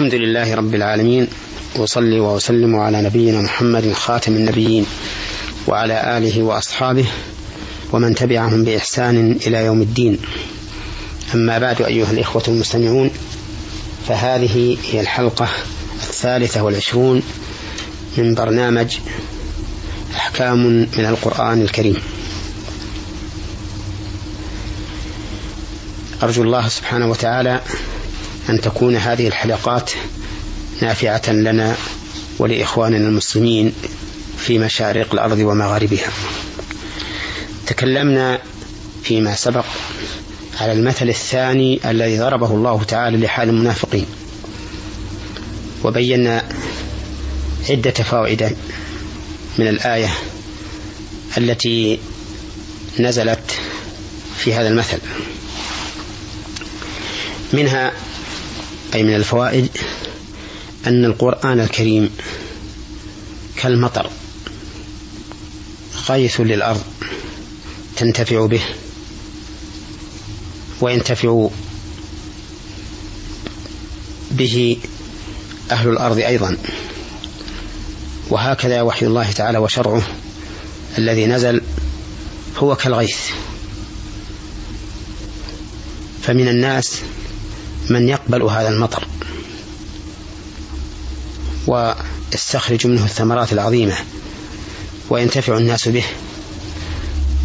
الحمد لله رب العالمين وصلي وأسلم على نبينا محمد خاتم النبيين وعلى آله وأصحابه ومن تبعهم بإحسان إلى يوم الدين. أما بعد أيها الإخوة المستمعون فهذه هي الحلقة الثالثة والعشرون من برنامج أحكام من القرآن الكريم. أرجو الله سبحانه وتعالى أن تكون هذه الحلقات نافعة لنا ولإخواننا المسلمين في مشارق الأرض ومغاربها. تكلمنا فيما سبق على المثل الثاني الذي ضربه الله تعالى لحال المنافقين وبينا عدة فوائد من الآية التي نزلت في هذا المثل. منها أي من الفوائد أن القرآن الكريم كالمطر غيث للأرض تنتفع به وينتفع به أهل الأرض أيضا. وهكذا وحي الله تعالى وشرعه الذي نزل هو كالغيث. فمن الناس من يقبل هذا المطر. ويستخرج منه الثمرات العظيمة وينتفع الناس به.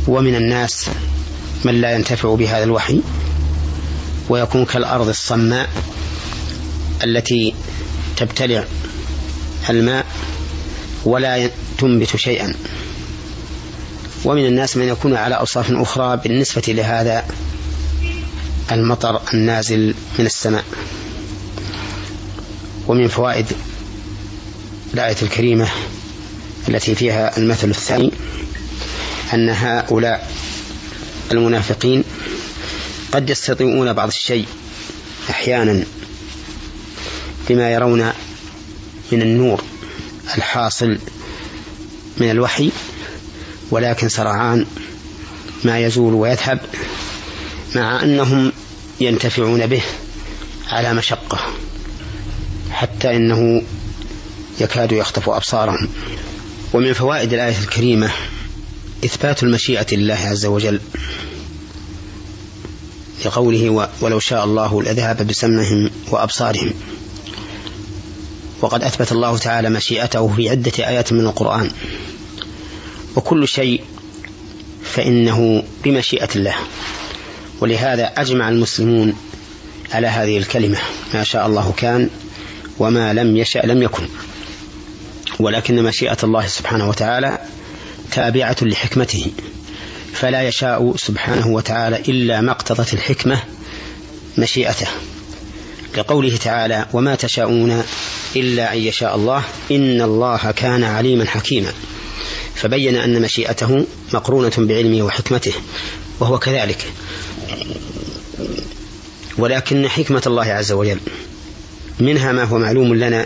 ومن الناس من لا ينتفع بهذا الوحي. ويكون كالأرض الصماء التي تبتلع الماء ولا تنبت شيئا. ومن الناس من يكون على أوصاف أخرى بالنسبة لهذا المطر النازل من السماء. ومن فوائد الآية الكريمة التي فيها المثل الثاني أن هؤلاء المنافقين قد يستطيعون بعض الشيء أحيانا بما يرون من النور الحاصل من الوحي ولكن سرعان ما يزول ويذهب مع أنهم ينتفعون به على مشقة حتى إنه يكاد يخطف أبصارهم. ومن فوائد الآية الكريمة إثبات المشيئة لله عز وجل لقوله ولو شاء الله لذهب بسمعهم وأبصارهم وقد أثبت الله تعالى مشيئته في عدة آيات من القرآن. وكل شيء فإنه بمشيئة الله. ولهذا أجمع المسلمون على هذه الكلمة. ما شاء الله كان وما لم يشأ لم يكن. ولكن مشيئة الله سبحانه وتعالى تابعة لحكمته. فلا يشاء سبحانه وتعالى إلا ما اقتضت الحكمة مشيئته. لقوله تعالى وما تشاءون إلا أن يشاء الله إن الله كان عليما حكيما فبين أن مشيئته مقرونة بعلمه وحكمته وهو كذلك. ولكن حكمة الله عز وجل منها ما هو معلوم لنا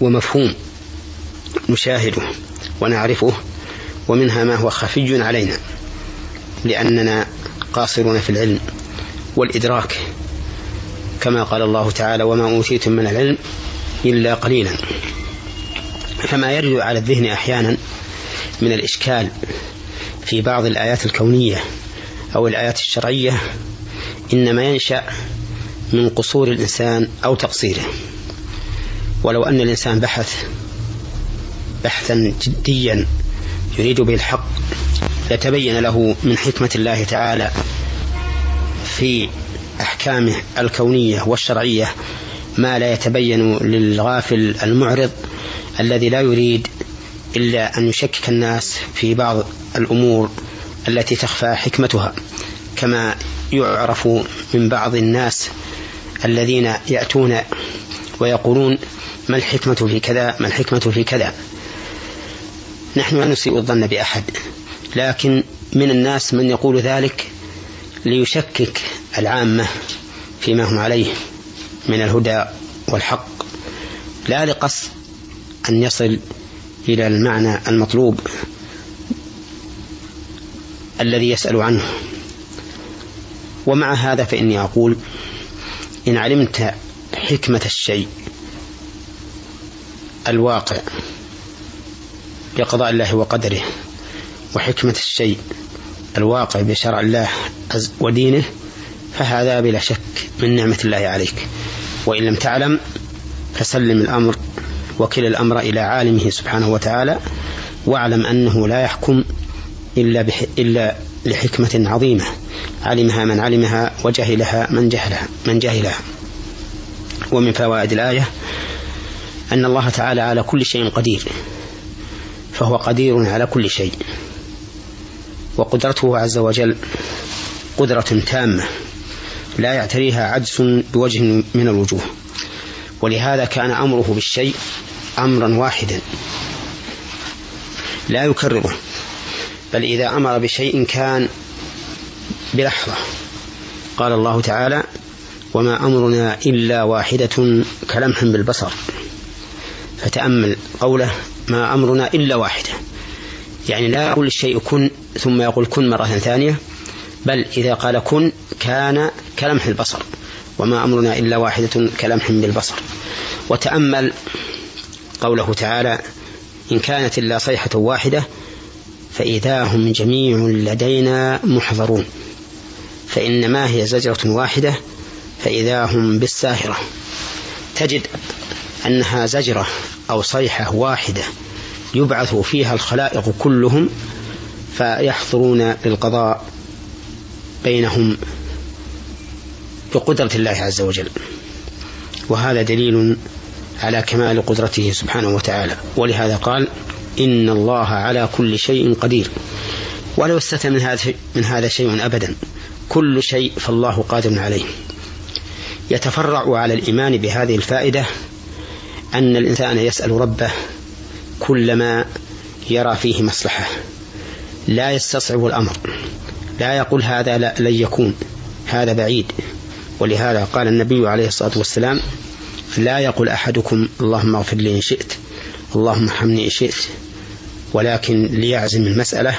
ومفهوم نشاهده ونعرفه ومنها ما هو خفي علينا لأننا قاصرون في العلم والإدراك. كما قال الله تعالى وما أوتيتم من العلم إلا قليلا فما يرد على الذهن أحيانا من الإشكال في بعض الآيات الكونية أو الآيات الشرعية إنما ينشأ من قصور الإنسان أو تقصيره. ولو أن الإنسان بحث بحثا جديا يريد به الحق لتبين له من حكمة الله تعالى في أحكامه الكونية والشرعية ما لا يتبين للغافل المعرض الذي لا يريد إلا أن يشكك الناس في بعض الأمور التي تخفى حكمتها كما يعرف من بعض الناس الذين يأتون ويقولون ما الحكمة في كذا ما الحكمة في كذا. نحن لا نسيء الظن بأحد لكن من الناس من يقول ذلك ليشكك العامة فيما هم عليه من الهدى والحق لا لقصد أن يصل إلى المعنى المطلوب. الذي يسأل عنه. ومع هذا فإني أقول إن علمت حكمة الشيء الواقع بقضاء الله وقدره وحكمة الشيء الواقع بشرع الله ودينه فهذا بلا شك من نعمة الله عليك. وإن لم تعلم فسلم الأمر وكل الأمر إلى عالمه سبحانه وتعالى واعلم أنه لا يحكم إلا, بح إلا لحكمة عظيمة. علمها من علمها وجهلها من جهلها من جهلها. ومن فوائد الآية أن الله تعالى على كل شيء قدير فهو قدير على كل شيء. وقدرته عز وجل قدرة تامة لا يعتريها عجز بوجه من الوجوه. ولهذا كان أمره بالشيء أمرا واحدا لا يكرره. بل إذا أمر بشيء كان بلحظة. قال الله تعالى وما أمرنا إلا واحدة كلمح بالبصر. فتأمل قوله ما أمرنا إلا واحدة. يعني لا يقول الشيء كن ثم يقول كن مرة ثانية بل إذا قال كن كان كلمح البصر. وما أمرنا إلا واحدة كلمح بالبصر. وتأمل قوله تعالى إن كانت إلا صيحة واحدة فإذا هم جميع لدينا محضرون. فإنما هي زجرة واحدة فإذا هم بالساهرة. تجد أنها زجرة أو صيحة واحدة يبعث فيها الخلائق كلهم فيحضرون للقضاء بينهم بقدرة الله عز وجل. وهذا دليل على كمال قدرته سبحانه وتعالى. ولهذا قال إن الله على كل شيء قدير. ولو استثنى من هذا من هذا شيء أبدا. كل شيء فالله قادر عليه. يتفرع على الإيمان بهذه الفائدة أن الإنسان يسأل ربه كلما يرى فيه مصلحة. لا يستصعب الأمر. لا يقول هذا لا لن يكون. هذا بعيد. ولهذا قال النبي عليه الصلاة والسلام لا يقول أحدكم اللهم اغفر لي إن شئت اللهم ارحمني إن شئت ولكن ليعزم المسألة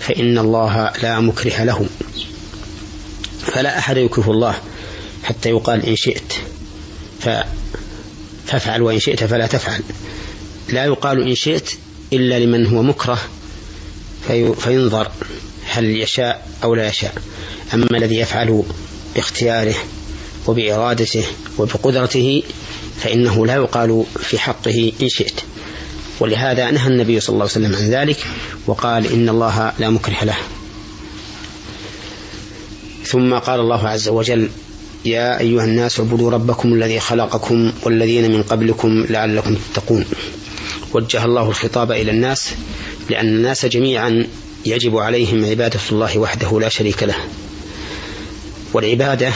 فإن الله لا مكره له. فلا أحد يكره الله حتى يقال إن شئت. فافعل وإن شئت فلا تفعل. لا يقال إن شئت إلا لمن هو مكره في فينظر هل يشاء أو لا يشاء. أما الذي يفعل باختياره وبإرادته وبقدرته فإنه لا يقال في حقه إن شئت. ولهذا نهى النبي صلى الله عليه وسلم عن ذلك وقال إن الله لا مكره له. ثم قال الله عز وجل يا أيها الناس اعبدوا ربكم الذي خلقكم والذين من قبلكم لعلكم تتقون. وجه الله الخطاب إلى الناس لأن الناس جميعا يجب عليهم عبادة الله وحده لا شريك له. والعبادة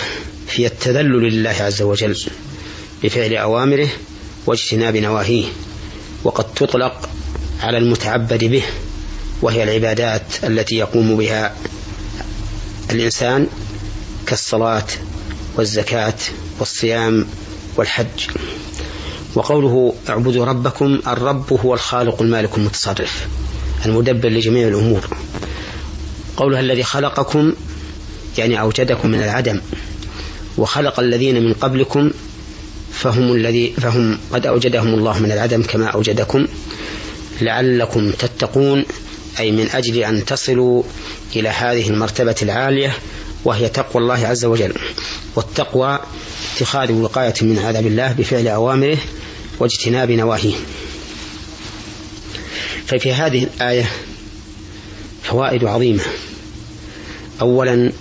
هي التذلل لله عز وجل بفعل أوامره واجتناب نواهيه. وقد تطلق على المتعبد به وهي العبادات التي يقوم بها الإنسان كالصلاة والزكاة والصيام والحج. وقوله اعبدوا ربكم الرب هو الخالق المالك المتصرف المدبر لجميع الأمور. قولها الذي خلقكم يعني أوجدكم من العدم وخلق الذين من قبلكم فهم الذي فهم قد أوجدهم الله من العدم كما أوجدكم لعلكم تتقون أي من أجل أن تصلوا إلى هذه المرتبة العالية وهي تقوى الله عز وجل. والتقوى اتخاذ وقاية من عذاب الله بفعل أوامره واجتناب نواهيه. ففي هذه الآية فوائد عظيمة. أولا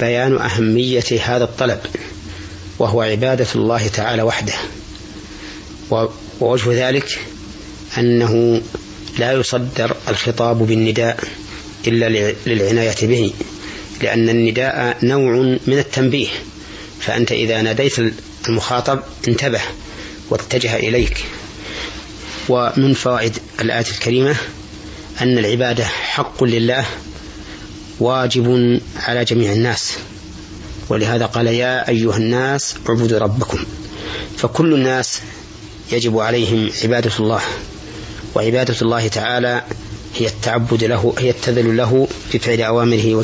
بيان أهمية هذا الطلب. وهو عبادة الله تعالى وحده. ووجه ذلك أنه لا يصدر الخطاب بالنداء إلا للعناية به لأن النداء نوع من التنبيه فأنت إذا ناديت المخاطب انتبه واتجه إليك. ومن فوائد الآية الكريمة أن العبادة حق لله واجب على جميع الناس. ولهذا قال يا أيها الناس اعبدوا ربكم. فكل الناس يجب عليهم عبادة الله وعبادة الله تعالى هي التعبد له هي التذلل له بفعل أوامره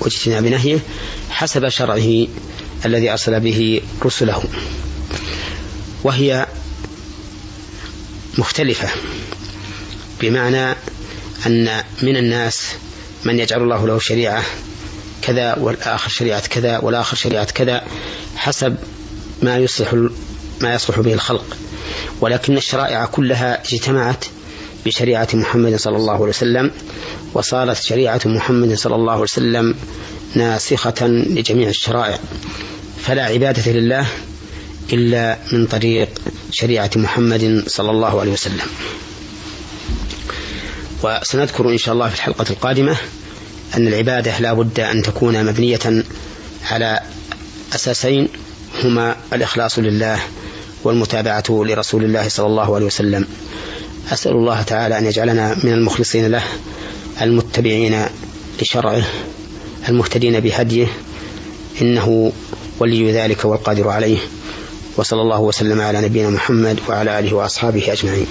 واجتناب نهيه حسب شرعه الذي أرسل به رسله. وهي مختلفة بمعنى أن من الناس من يجعل الله له شريعة كذا والآخر شريعة كذا والآخر شريعة كذا حسب ما يصلح ما يصلح به الخلق. ولكن الشرائع كلها اجتمعت بشريعة محمد صلى الله عليه وسلم وصارت شريعة محمد صلى الله عليه وسلم ناسخة لجميع الشرائع. فلا عبادة لله إلا من طريق شريعة محمد صلى الله عليه وسلم. وسنذكر إن شاء الله في الحلقة القادمة أن العبادة لا بد أن تكون مبنية على أساسين هما الإخلاص لله والمتابعة لرسول الله صلى الله عليه وسلم. أسأل الله تعالى أن يجعلنا من المخلصين له المتبعين لشرعه المهتدين بهديه إنه ولي ذلك والقادر عليه. وصلى الله وسلم على نبينا محمد وعلى آله وأصحابه أجمعين.